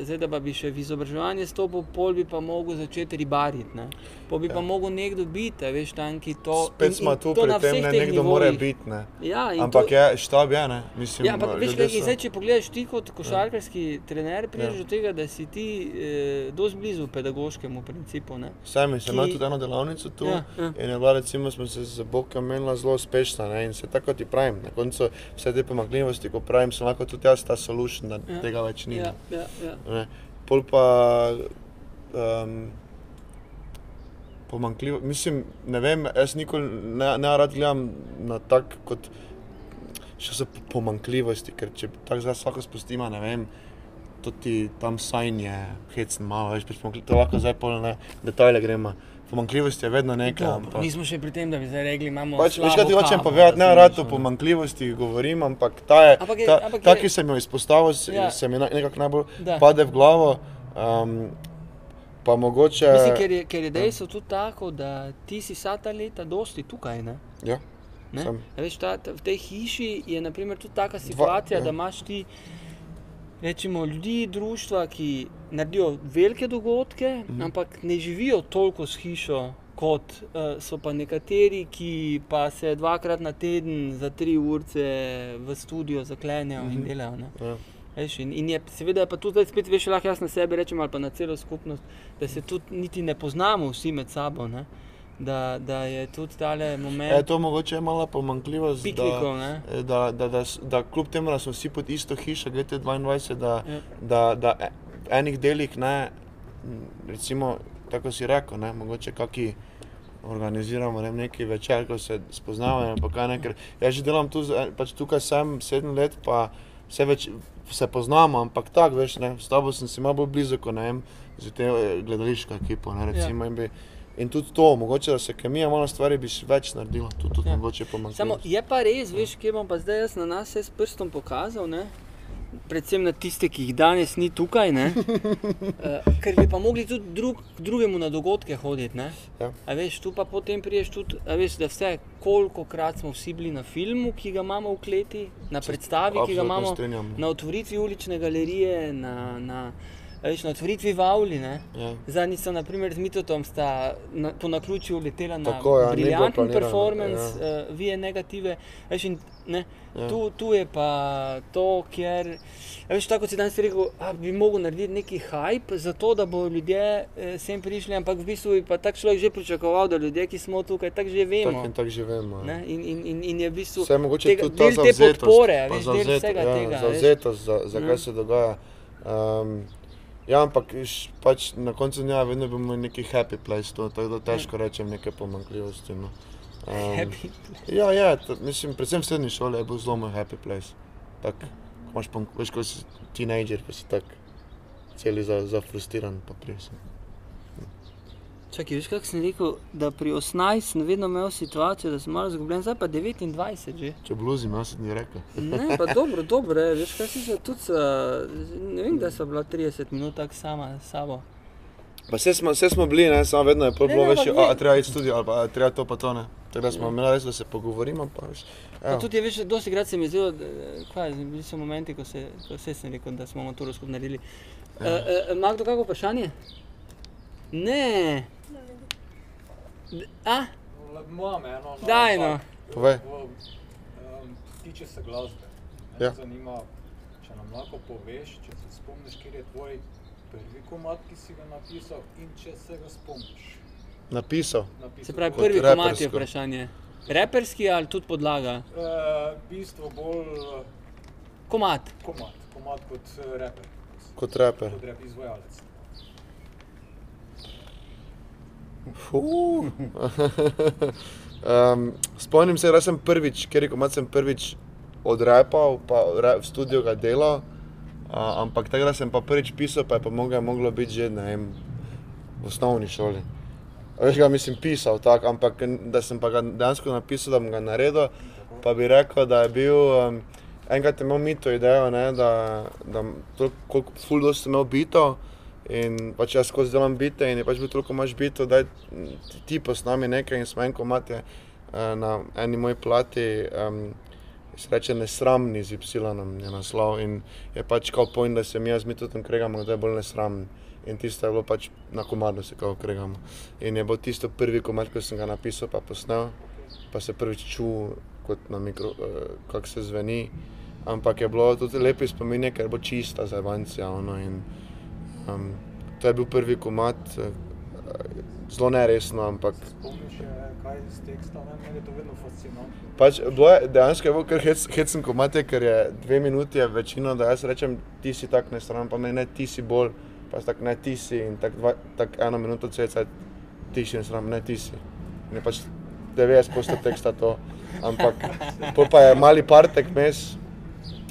zdaj, da bi še v izobraževanje stopil, pol bi pa mogel začeti ribariti. Ne. Pol bi ja. pa Ja. mogel nekdo biti, veš, tam, ki to. Spet in- smo tu pri tem, ne, nekdo mora nivojih. biti, ne. Ja, Ampak to, je, štab je, ne. Mislim, Ja, ampak veš, kaj, so- zdaj, če pogledaš ti kot košarkarski trener, prideš Ja. do tega, da si ti eh, dosti blizu pedagoškemu principu. Ne? Sami sem imel ki- tudi eno delavnico tu Ja, ja. in je bila, recimo, smo se z Bokom menila zelo uspešna. Ne? In se tako ti pravim, na koncu vse te pomakljivosti, ko pravim, sem lahko tudi jaz ta solution, da Ja. ja. tega več ni. Ja, ja, ja. Ne. Pol pa um, pomankljivo, mislim, ne vem, jaz nikoli ne, ne rad gledam na tak kot še so po- pomankljivosti, ker če tako zdaj vsako spustimo, ne vem, to ti tam sajn je hecen malo, več pač pomankljiv- to lahko zdaj pol ne detajle gremo. Pomankljivost je vedno nekaj, Dobro, ampak... Nismo še pri tem, da bi zdaj rekli, imamo. Pač, veš, kaj ti hočem povedati, ne rad o pomankljivosti govorim, ampak ta, je, Ampak je- ta, ampak ta je- ki sem jo izpostavil, Ja. ja. se mi nekako najbolj Da. pade v glavo. Um, pa mogoče. Mislim, ker je, ker je dejstvo tudi tako, da ti si vsa ta leta dosti tukaj. Ne? Ja, Ne? Veš, ta, ta, v tej hiši je naprimer, tudi taka situacija, ja. da imaš ti rečemo, ljudi, društva, ki naredijo velike dogodke, Mhm. ampak ne živijo toliko s hišo. Kot uh, so pa nekateri, ki pa se dvakrat na teden za tri ure v studio zaklenejo in Mhm. delajo. Ja. Veš, in, in je, seveda je pa tudi zdaj spet, veš, lahko jaz na sebe rečem ali pa na celo skupnost, da se tudi niti ne poznamo vsi med sabo. Ne? Da, da je tudi tale moment E, to mogoče je mala pomankljivost. piknikov. Da, e, da, da, da, s- da kljub temu, da smo vsi pod isto hišo, GT22, da, Ja. da, da e- enih delih ne, recimo, tako si rekel, ne, mogoče kaki organiziramo ne, neki večer, ko se spoznavamo. Jaz že delam tu, z- pač tukaj sem sedem let, pa vse več se poznamo, ampak tako, veš, ne, s tabo sem si malo bolj blizu, kot ne vem, z te gledališko ekipo, ne, recimo, bi. In tudi to, mogoče da se kemija malo stvari bi še več naredila, tudi, tudi Ja. mogoče pomanjkalo. Samo je pa res, veš, kje bom pa zdaj jaz na nas s prstom pokazal. Ne? Predvsem na tiste, ki jih danes ni tukaj, uh, <laughs> ker bi pa mogli tudi drug, drugemu na dogodke hoditi. ne. Ja. A veš, tu pa potem priješ tudi, veš, da vse, koliko krat smo vsi bili na filmu, ki ga imamo v kleti, na predstavi, ki ga imamo strinjam. na otvoritvi ulične galerije, na, na, a veš, na otvoritvi Vavli. Ne? Ja. Zadnjič sem, naprimer, z Mitotom sta na, po naključju letela na Tako, ja, briljanten performance, ja. ja. uh, vije negative. Veš, in, ne, Ja. ja. tu, tu je pa to, kjer. Veš, tako si danes rekel, a, bi mogel narediti neki hype, zato da bo ljudje eh, sem prišli, ampak v bistvu bi pa tak človek že pričakoval, da ljudje, ki smo tukaj, tako že vemo. Tako in tako živimo. ja. Ne? In, in, in, in je v bistvu Vse je mogoče tega- tudi del te podpore, veš, del zavzet- vsega ja, tega. veš. Zavzetost, za, za Ne. kaj se dogaja. Um, ja, ampak š, pač na koncu dneva vedno bomo neki happy place, to, tako da težko rečem neke pomankljivosti. No. Um, ja, ja, to, mislim, predvsem v srednji šoli je bil zelo moj happy place. Tak, ko imaš, veš, ko si teenager, pa si tak celi za, zafrustiran, pa prisen. Čakaj, veš, kako sem rekel, da pri 18 sem vedno imel situacijo, da sem malo zgubljen, zdaj pa 29 že. Če bluzim, jaz sem ti rekel. Ne, pa dobro, dobro, je, veš, kaj si se tudi, ne vem, da so bila 30 minut tako sama s sabo. Pa vse smo, vse smo bili, ne, samo vedno je bilo ne, več, a, a treba iti v studio, ali pa a, treba to pa to ne. Tako da smo imeli res, da se pogovorimo, pa veš. Pa evo. tudi je več, dosti krat se mi je zdelo, kaj, bili so momenti, ko se, ko vse sem rekel, da smo maturo skupaj naredili. Uh, uh, ima kdo kakšno vprašanje? Ne. A? Imam eno. no, Daj ampak no. Povej. Tiče se glasbe. Ja. Ja. Zanima, če nam lahko poveš, če se spomniš, kje je tvoj prvi komad, ki si ga napisal in če se ga spomniš. Napisal. napisal Se pravi, prvi komat je repersko. vprašanje. Reperski ali tudi podlaga? V bistvu bolj Komat. komad, komad kot eh, reper, Kot raper. kot rep izvajalec. Um, <laughs> spomnim se, da sem prvič, ker je komat sem prvič odrapal, pa v studiu ga delal, uh, ampak takrat sem pa prvič pisal, pa je pa moglo, moglo biti že ne vem, v osnovni šoli. Veš ga, mislim, pisal tako, ampak da sem pa ga dejansko napisal, da bom ga naredil, pa bi rekel, da je bil, um, enkrat imel mito idejo, ne, da, da toliko, koliko ful dosti sem imel bitov, In pač jaz skozi delam bite in je pač bil toliko imaš bito, da ti, ti posnami nekaj in smo en komat je eh, na eni moji plati, um, se reče nesramni z Y je naslov in je pač kao point, da se mi jaz mi tudi kregamo, da je bolj nesramni. In tisto je bilo pač na komadu se kao kregamo. In je bil tisto prvi komad, ko sem ga napisal pa posnel, pa se prvič čul kot na mikro, uh, kako se zveni. Ampak je bilo tudi lepi spominje, ker je bilo čista za Evancija. Ono, um, to je bil prvi komat, uh, zelo neresno, ampak Spomniš, eh, kaj z teksta, ne? meni je to vedno fascinantno. pač bilo je dejansko je bil kar hec, hecen komat, je, ker je dve minuti je večino, da jaz rečem, ti si tak ne stran, pa ne, ne, ti si bolj, pa tak ne, ti si in tak, dva, tak eno minuto cca ti si ne stran, ne, ti si. In je pač 90% teksta to, ampak <laughs> pol pa je mali partek mes,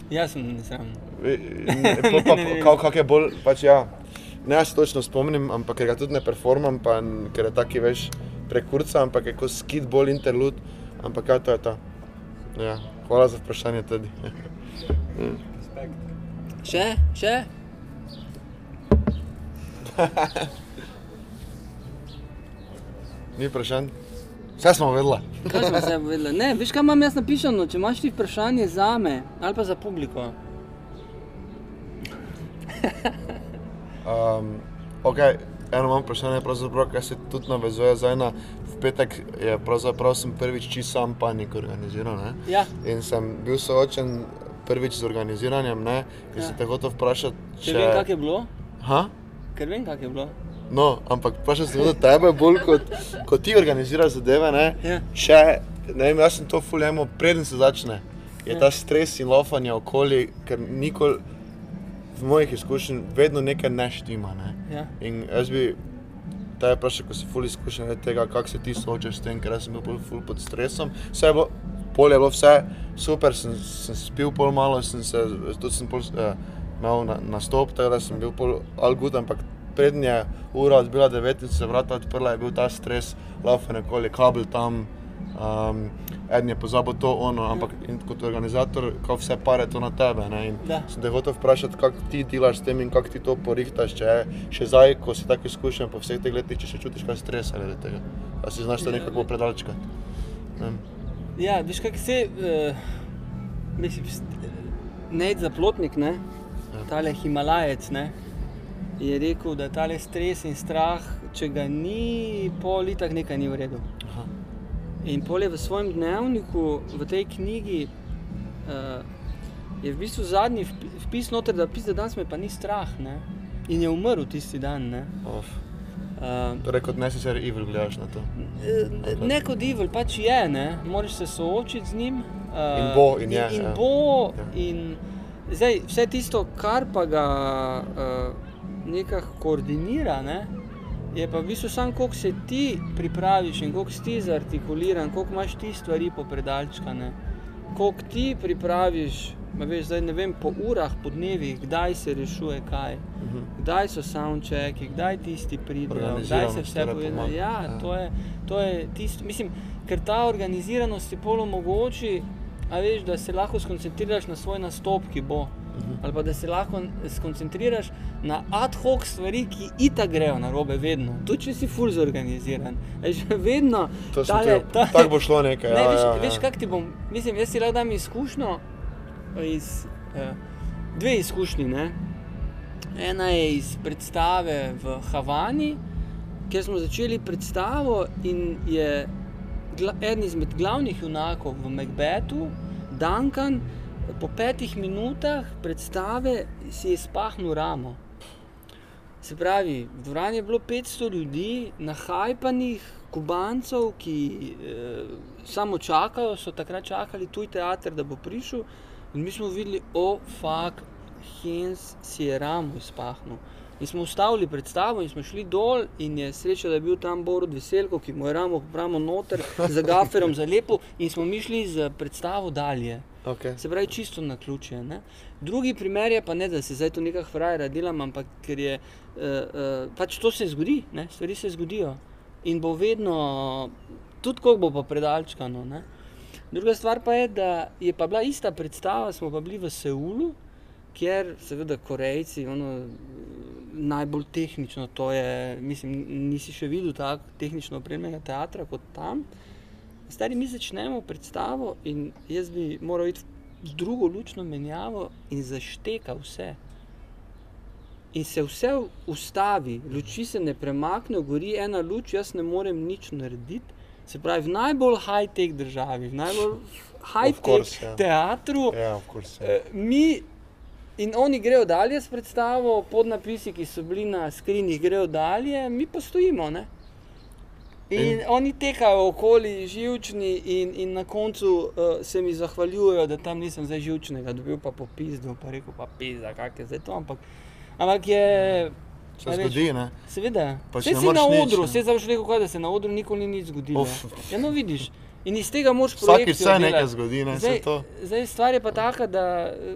Jaz sem. <laughs> Pol pa, kako kak je bolj, pač ja, ne jaz točno spomnim, ampak ker ga tudi ne performam, pa ker je taki veš prekurca, ampak je kot skit bolj interlud, ampak ja, to je to. Ja, hvala za vprašanje tudi. Še? Še? Ni vprašanj? Vse smo vedeli. Kaj smo se povedali? Ne, veš kaj imam jaz napisano, če imaš ti vprašanje za me ali pa za publiko. <laughs> Um, okay, eno imam vprašanje, kaj se tudi navezuje zdaj na v petek. Je pravzaprav sem prvič čisto sam panik organiziral. Ne? Ja, In sem bil soočen prvič z organiziranjem, ne? in Ja. sem te hotel vprašati, če vem, kak je bilo. Ha? Ker vem, kak je bilo. No, ampak vprašal sem tudi tebe, bolj kot, kot ti organiziraš zadeve. Ne? Ja. Če, ne vem, jaz sem to fuljemo, preden se začne. Je Ja. ta stres in lofanje okoli, ker nikoli mojih izkušnjah vedno nekaj ne štima. Ne? Ja. In jaz bi te vprašal, ko si ful izkušen tega, kako se ti soočaš s tem, ker sem bil ful pod stresom. Vse je bilo, pol je bilo vse super, sem, sem spil pol malo, sem se, tudi sem pol, eh, imel na, nastop, tako da sem bil pol all good, ampak prednje je ura odbila 9 in se vrata odprla, je bil ta stres, laufen okoli, kabel tam. Um, Eden je pozabil to, ono, ampak in kot organizator, ko vse pare to na tebe. Sem te hotel vprašati, kako ti delaš s tem in kako ti to porihtaš, če je še zdaj, ko si tako izkušen po vseh teh letih, če še čutiš kaj stresa glede tega. A si znaš to Ja, nekako predalčkati. Ne. Ja, veš kaj se, uh, mislim, Ned Zaplotnik, ne, Ja. tale Himalajec, ne, je rekel, da tale stres in strah, če ga ni, pol itak nekaj ni v redu. In pol je v svojem dnevniku, v tej knjigi, uh, je v bistvu zadnji vp- vpis noter, da pisa, da danes me pa ni strah, ne, in je umrl tisti dan, ne. Of. Uh, Torej, kot necessary evil gledaš na to. Eh, Ne kot evil, pač je, ne? moraš se soočiti z njim. eh, In bo, in je, In, in, ja. bo, Ja. in zdaj, vse tisto, kar pa ga uh, nekako koordinira, ne? Je pa v bistvu samo, koliko se ti pripraviš in koliko si ti zartikuliran, koliko imaš ti stvari popredalčkane, koliko ti pripraviš. Veš, zdaj ne vem, po urah, po dnevih, kdaj se rešuje kaj, Mhm. kdaj so soundchecki, kdaj tisti pridejo, kdaj se vse pove. pomaga. Ja, Ja. to je, to je tisto, mislim, ker ta organiziranost ti pol omogoči, a veš, da se lahko skoncentriraš na svoj nastop, ki bo. Ali pa da se lahko skoncentriraš na ad hoc stvari, ki itak grejo na robe, vedno. Tudi če si full zorganiziran. Veš, <laughs> vedno. Tale- te- ta- tako bo šlo nekaj, Ne, ja, veš, ja, ja. veš kak ti bom, mislim, jaz si lahko dam izkušnjo iz. Eh, dve izkušnji. Ne? Ena je iz predstave v Havani, kjer smo začeli predstavo in je gla, eden izmed glavnih junakov v Macbethu, Duncan, po petih minutah predstave si je spahnil ramo. Se pravi, v dvorani je bilo 500 ljudi, nahajpanih, kubancev, ki eh, samo čakajo, so takrat čakali tuj teater, da bo prišel. In mi smo videli, o, fuk, Hens si je ramo izpahnil. In smo ustavili predstavo in smo šli dol, in je sreča, da je bil tam Borod Veselko, ki mu je ramo popravil noter, za gaferom zalepil, in smo mi šli z predstavo dalje. Okay. Se pravi, čisto na ključe. Ne? Drugi primer je pa ne, da se zdaj tu nekaj frajera delam, ampak ker je uh, uh, pač to se zgodi, ne? stvari se zgodijo in bo vedno, tudi ko bo pa predalčkano. Ne? Druga stvar pa je, da je pa bila ista predstava, smo pa bili v Seulu, kjer seveda Korejci, ono, najbolj tehnično, to je, mislim, nisi še videl tako tehnično opremljenega teatra kot tam. Stari mi začnemo predstavo in jaz bi moral iti v drugo lučno menjavo in zašteka vse. In se vse ustavi, luči se ne premaknejo, gori ena luč, jaz ne morem nič narediti. Se pravi, v najbolj high-tech državi, v najbolj high-tech course, ja. teatru, Ja, of course. Eh, mi in oni grejo dalje s predstavo, podnapisi, ki so bili na skrinjih, grejo dalje, mi pa stojimo. Ne? In, oni tekajo okoli živčni, in, in na koncu uh, se mi zahvaljujejo, da tam nisem zdaj živčnega, dobil pa popizdo, pa rekel pa pizda, kak je zdaj to. Ampak, ampak je. Se veš, zgodi, ne? Seveda, Saj ne si na nič, odru, ne. vse zavš rekel, kaj, da se na odru nikoli ni nič zgodilo. Ja, no vidiš. In iz tega moraš Vsakič projekcijo se nekaj zgodi, ne? Zdaj, Se to. zdaj stvar je pa taka, da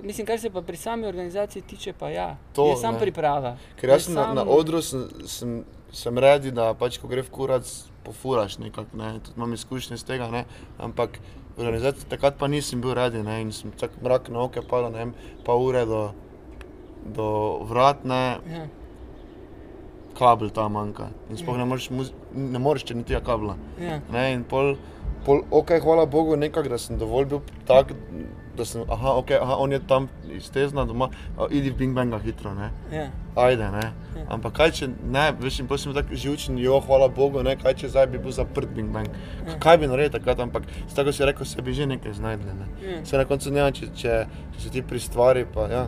mislim, kar se pa pri sami organizaciji tiče, pa ja, To, je sam ne. priprava. Ker jaz sem na, na sam- odru sem, sem, sem redi, da pač ko gre v kurac, pofuraš nekako, ne, tudi imam izkušnje iz tega, ne, ampak v organizaciji takrat pa nisem bil redi, ne, in sem tak mrak na oke padal, ne vem, pa ure do, do vrat, ne, Ja. kabel tam manjka in sploh Ja. ne moreš, muz- ne moreš če niti kabla, Ja. ne, in pol, pol, ok, hvala Bogu nekako, da sem dovolj bil tak, da sem, aha, ok, aha, on je tam iz tezna doma, a, idi v Bing Banga hitro, ne. Ja. ajde, ne. Ja. Ampak kaj če ne, veš, in potem smo tako živčni, jo, hvala Bogu, ne, kaj če zdaj bi bil zaprt Bing Bang. Ja. Kaj bi naredil takrat, ampak s tako si rekel, se bi že nekaj znajdli, ne. Ja. Se na koncu ne, vem, če, če, če se ti pri stvari, pa ja.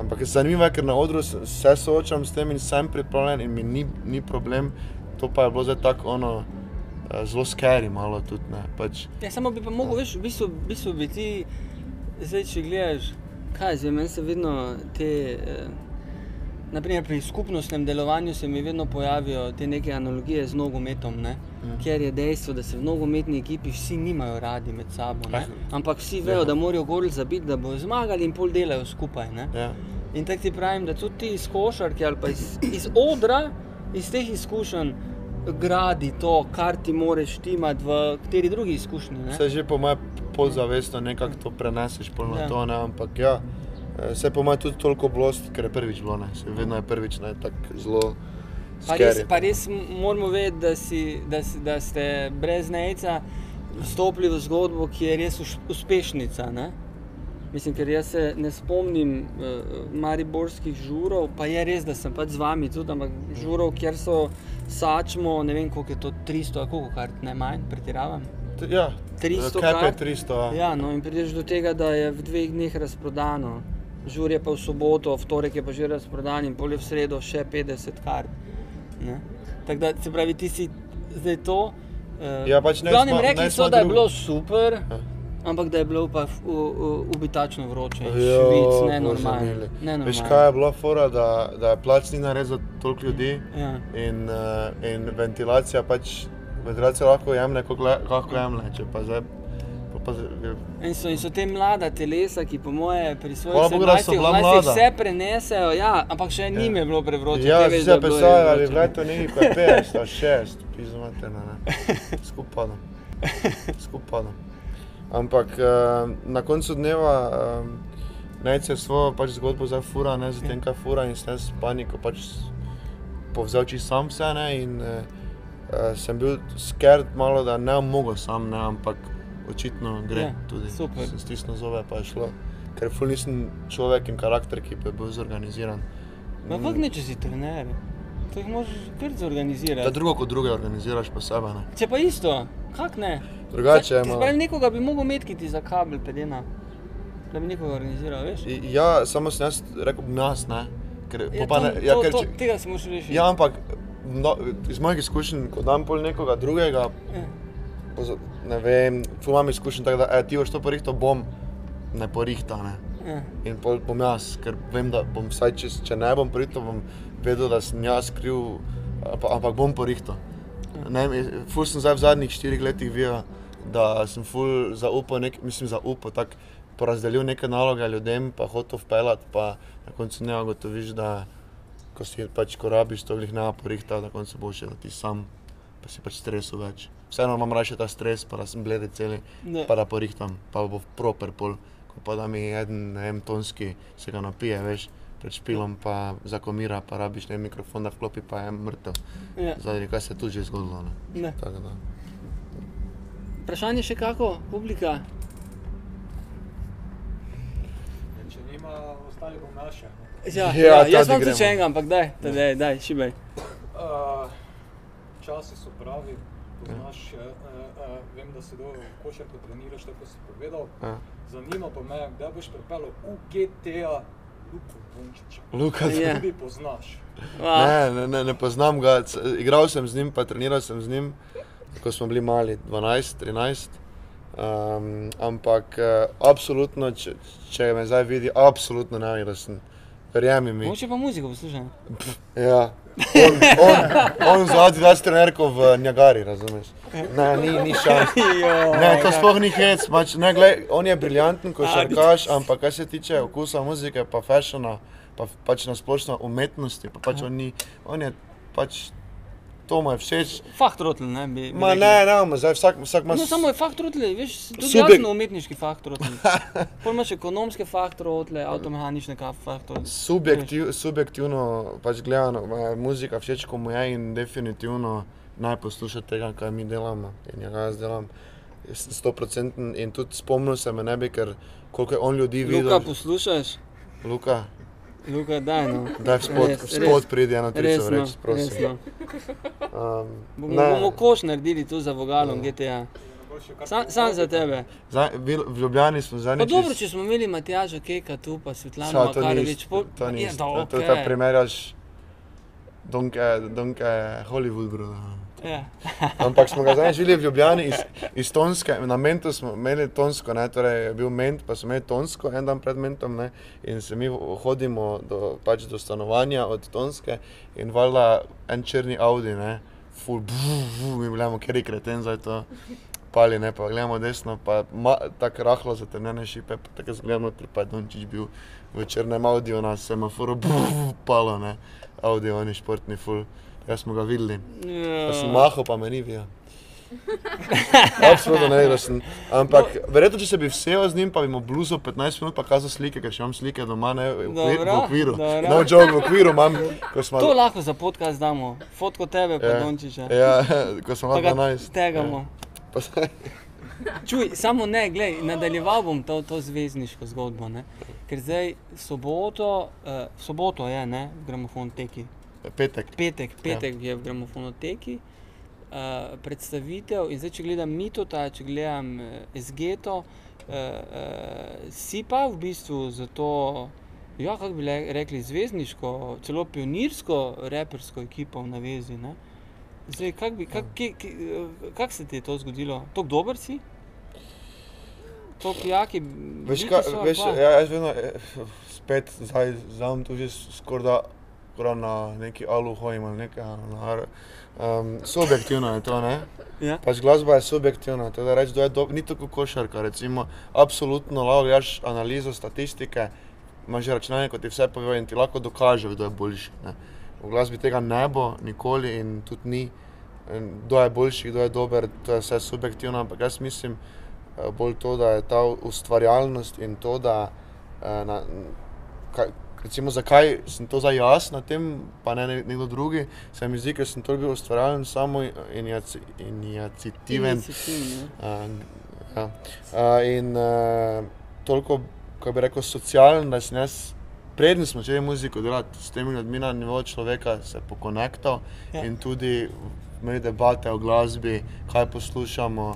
Ampak zanimivo je, ker na odru se soočam s tem in sem pripravljen in mi ni, ni problem, to pa je bilo zdaj tako ono, zelo scary malo tudi, ne, pač. Ja, samo bi pa mogel, veš, v bistvu, v bistvu bi ti, zdaj če gledaš, kaj zdaj, meni se vedno te, eh, naprimer pri skupnostnem delovanju se mi vedno pojavijo te neke analogije z nogometom, ne? Mhm. ker je dejstvo, da se v nogometni ekipi vsi nimajo radi med sabo, ne? Kaj? ampak vsi vejo, Ja. da morajo gol zabiti, da bodo zmagali in pol delajo skupaj. Ne? Ja. In tako ti pravim, da tudi ti iz košarke ali pa iz, iz odra, iz teh izkušenj gradi to, kar ti moraš timati v kateri drugi izkušnji. ne. Vse že po mojem podzavestno nekako to preneseš pol na Ja. to, ne, ampak ja, se po mojem tudi toliko blost, ker je prvič bilo, ne, se vedno je prvič, ne, tako zelo Pa res, pa res moramo vedeti, da, si, da, da ste brez nejca vstopili v zgodbo, ki je res uspešnica. Ne? Mislim, ker jaz se ne spomnim uh, mariborskih žurov, pa je res, da sem pač z vami tudi, ampak žurov, kjer so sačmo, ne vem koliko je to, 300, a koliko kart, ne manj, pretiravam. Ja, 300 kaj je kart? 300? Ja. Ja, no in prideš do tega, da je v dveh dneh razprodano. Žur je pa v soboto, v torek je pa že razprodan in pol je v sredo še 50 kart. Ne? Tako da se pravi, ti si zdaj to. Uh, Ja, pač ne glavnem smo- rekli ne so, da je bilo super, Ja. Ampak da je bilo pa ubitačno vroče. Švic, nenormalno. mili. nenormalno. Veš kaj je bila fora, da, da je plac ni nared za toliko ljudi Ja. in, uh, in ventilacija pač, ventilacija lahko jemlje, kako jemlje, če pa zdaj, In so, in so te mlada telesa, ki po moje pri svojih Hvala Bogu, da so 17 bila 18 mlada. vse prenesejo, ja, ampak še njim je bilo prevroče. Ja, ti veš, vse da je bilo pisali, res ali vroče. v letu ni, ko je 50, a 6, pizmate, ne, ne. <laughs> Skupaj. Skupaj. Ampak uh, na koncu dneva, uh, Nec je svojo pač zgodbo zdaj fura, ne, z tem, kaj fura in s tem s paniko pač povzel čisto sam vse, ne, in eh, eh, sem bil skert malo, da ne bom mogel sam, ne, ampak očitno gre Ja, tudi. super. Sem stisnil zove, pa je šlo. Ker ful nisem človek in karakter, ki bi bil zorganiziran. Ma kako ne, če si trener? To jih moraš kar Da zorganizirati. drugo kot druge organiziraš pa sebe, ne. Če pa isto, kak ne? Drugače je Ti malo. pravi, nekoga bi mogel metkiti za kabel, pedena. Da bi nekoga organiziral, veš? I- Ja, samo sem jaz rekel, jaz, ne. Ker, Ja, to, ne, ja, to, ker, to, če- tega se moraš rešiti. ja, ampak no, iz mojih izkušenj, ko dam pol nekoga drugega, Ja. poza- ne vem, tu imam izkušenj tako, da e, ti boš to porihtal, bom ne porihta, ne. Ja. In pol bom jaz, ker vem, da bom vsaj, če, če ne bom porihtal, bom vedel, da sem jaz kriv, ampak, bom porihtal. Vem, ful sem zdaj v zadnjih štirih letih videl, da sem ful zaupal, nek, mislim zaupal, tako porazdelil neke naloge ljudem, pa hotel vpeljati, pa na koncu ne ugotoviš, da ko si pač, ko rabiš to glih ne porihtal, na koncu boš še ti sam, pa si pač stresu več. Vseeno imam raje ta stres, pa da sem blede celi, Ne. pa da porihtam, pa bo proper pol, ko pa da mi en, ne vem, tonski se ga napije, veš, pred špilom pa zakomira, pa rabiš ne mikrofon, da vklopi, pa je mrtev. Ja. Zaradi kaj se je tudi že zgodilo, ne. Ne. Tako da. Vprašanje še kako, publika? In če nima, ostali bom naše. No. Ja, Ja, ja, jaz imam tudi še enega, ampak daj, daj, daj, šibaj. Uh, časi so pravi, poznaš, uh, uh, vem, da se dobro v košarku treniraš, tako si povedal. Ja. Zanima pa me, kdaj boš pripeljal v GTA Luko Bončiča. Luka, Ja. Tudi poznaš. A, Ne, ne, ne, ne poznam ga. Igral sem z njim, pa treniral sem z njim, ko smo bili mali, 12, 13. Um, ampak uh, absolutno, če, če me zdaj vidi, absolutno ne vem, da sem. Verjemi mi. Mogoče pa muziko poslušam. Ja. On, on, on zadnji dan trenerko v Njagari, razumeš? Ne, ni, ni šans. Ne, to sploh ni hec, pač, ne, glej, on je briljanten košarkaš, ampak kar se tiče okusa muzike, pa fashiona, pa pač na splošno umetnosti, pa pač on ni, on je pač, to mu je všeč. Fakt rotl, ne bi. bi Ma rekli. ne, ne, zdaj vsak, vsak ima No, samo je fakt rotle, veš, tudi Subjek- Subjek... jasno umetniški fakt rotle. <laughs> Pol imaš ekonomske fakt rotle, avtomehanične ka- fakt rotle. subjektiv, subjektivno pač gledano, je muzika všeč komu je in definitivno naj posluša tega, kaj mi delamo in ja, jaz delam. Sto procenten in tudi spomnil se me ne bi, ker koliko je on ljudi videl. Luka, poslušaš? Luka, Luka, daj no. daj spod, Res, spod pridi eno trico Resno, reči, prosim. resno. Um, Bomo, bomo koš naredili tu za vogalom GTA. Sam, sam za tebe. Zdaj, bil- v Ljubljani smo Pa zadnjič. dobro, če smo imeli Matjaža Keka tu, pa Svetlana Sa, to ni isto, pol- to ni Ja, isto. da, To okej. to primerjaš Donke, donke Hollywood, bro. Ja. <laughs> Ampak smo ga zdaj živeli v Ljubljani iz, iz Tonske, na Mentu smo imeli Tonsko, ne, torej je bil Ment, pa smo imeli Tonsko en dan pred Mentom ne, in se mi hodimo do, pač do stanovanja od Tonske in valjda en črni Audi, ne, full, buh, buh, mi gledamo, ker je kreten zdaj to pali, ne, pa gledamo desno, pa ma, tako rahlo zatemnjene šipe, pa tako zgledamo, pa je Dončić bil v črnem Audiju na semaforu, buh, palo, ne, Audi, oni športni full, jaz smo ga videli. Ja. Pa sem mahal, pa me ni videl. <laughs> Absolutno ne, da sem. Ampak verjetno, če se bi vsel z njim, pa bi mu bluzo 15 minut, pa kazal slike, ker še imam slike doma, ne, v, okvir, v Dobro, okviru. dobro. No joke, v okviru imam, ko smo... To lahko za podcast damo. Fotko tebe, pa Ja. Dončiča. Ja, <laughs> ko smo Pa imeli ga 12. tegamo. Ja. Pa zdaj- <laughs> Čuj, samo ne, glej, nadaljeval bom to, to zvezdniško zgodbo. Ne? Ker zdaj soboto, uh, soboto je ne, v gramofonoteki, Petek. petek, petek ja. je v gramofonoteki. Uh, predstavitev in zdaj, če gledam Mitota, če gledam Esgeto, uh, uh, si pa v bistvu za to, ja, kako bi le- rekli, zvezdniško, celo pionirsko, repersko ekipo v navezi. Ne? Zdaj, kako bi, kak, kje- kje, eh, kak se ti je to zgodilo? Tako dober si? To pijaki. Veš, kaj, veš, ja, jaz vedno, spet zdaj znam tu že skoraj skoraj na neki alu hojim ali nekaj, na, um, subjektivno je to, ne? Ja. Pač glasba je subjektivna, teda reči, da je dob, ni tako košarka, recimo, absolutno lahko gledaš analizo statistike, imaš računalnik, ko ti vse pove in ti lahko dokaže, kdo je boljši. Ne. V glasbi tega ne bo nikoli in tudi ni, kdo je boljši, kdo je dober, to je vse subjektivno, ampak jaz mislim eh, bolj to, da je ta ustvarjalnost in to, da uh, na, kaj, recimo, zakaj sem to zdaj jaz na tem, pa ne ne- nekdo drugi, se mi zdi, ker sem to bil ustvarjalen, samo iniciativen. Uh, ja. uh, in uh, toliko, kako bi rekel, socialen, da sem jaz, preden smo začeli muziko delati s temi ljudmi na nivoju človeka, se pokonektal Ja. in tudi imeli debate o glasbi, kaj poslušamo.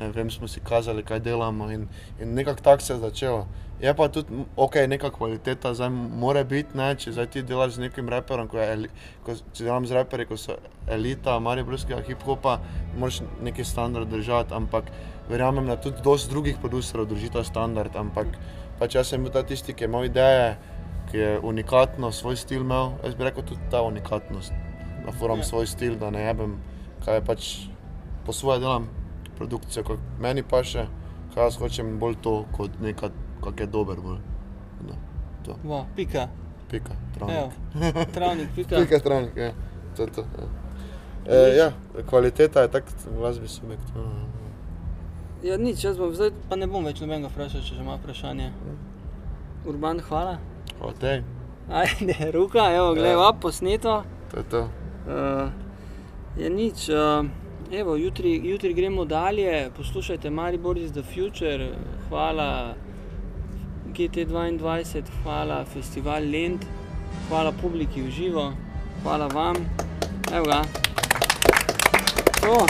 Ne vem, smo si kazali, kaj delamo, in, in nekako tako se je začelo. Je pa tudi, m, ok, neka kvaliteta, zdaj mora biti, ne, če zdaj ti delaš z nekim raperom, ko je, ko, če delam z raperji, ko so elita mariborskega hip-hopa, moraš neki standard držati, ampak verjamem, da tudi dosti drugih producerjev drži ta standard, ampak pač jaz sem bil ta tisti, ki je imel ideje, ki je unikatno svoj stil imel, jaz bi rekel tudi ta unikatnost, da foram Ja. svoj stil, da ne jebem, kaj je pač po svoje delam produkcijo, kot meni pa še, kaj jaz hočem bolj to, kot nekaj, kak je dober bolj. Da, to, Wow, pika. pika, Evo, travnik. travnik, pika. <laughs> Pika, travnik, ja, to je to. Ja. E, ja, kvaliteta je tak glasbi subjekt. ja. Ja, nič, jaz bom zdaj pa ne bom več nobenega vprašal, če že ima vprašanje. Urban, hvala. Hvala tej, Ajde, <laughs> ruka, evo, gledaj, Ja. ja. posneto. to je to. Uh, je nič, uh, evo, jutri, jutri gremo dalje, poslušajte Maribor is the future, hvala GT22, hvala Festival Lent, hvala publiki v živo, hvala vam. Evo ga. To.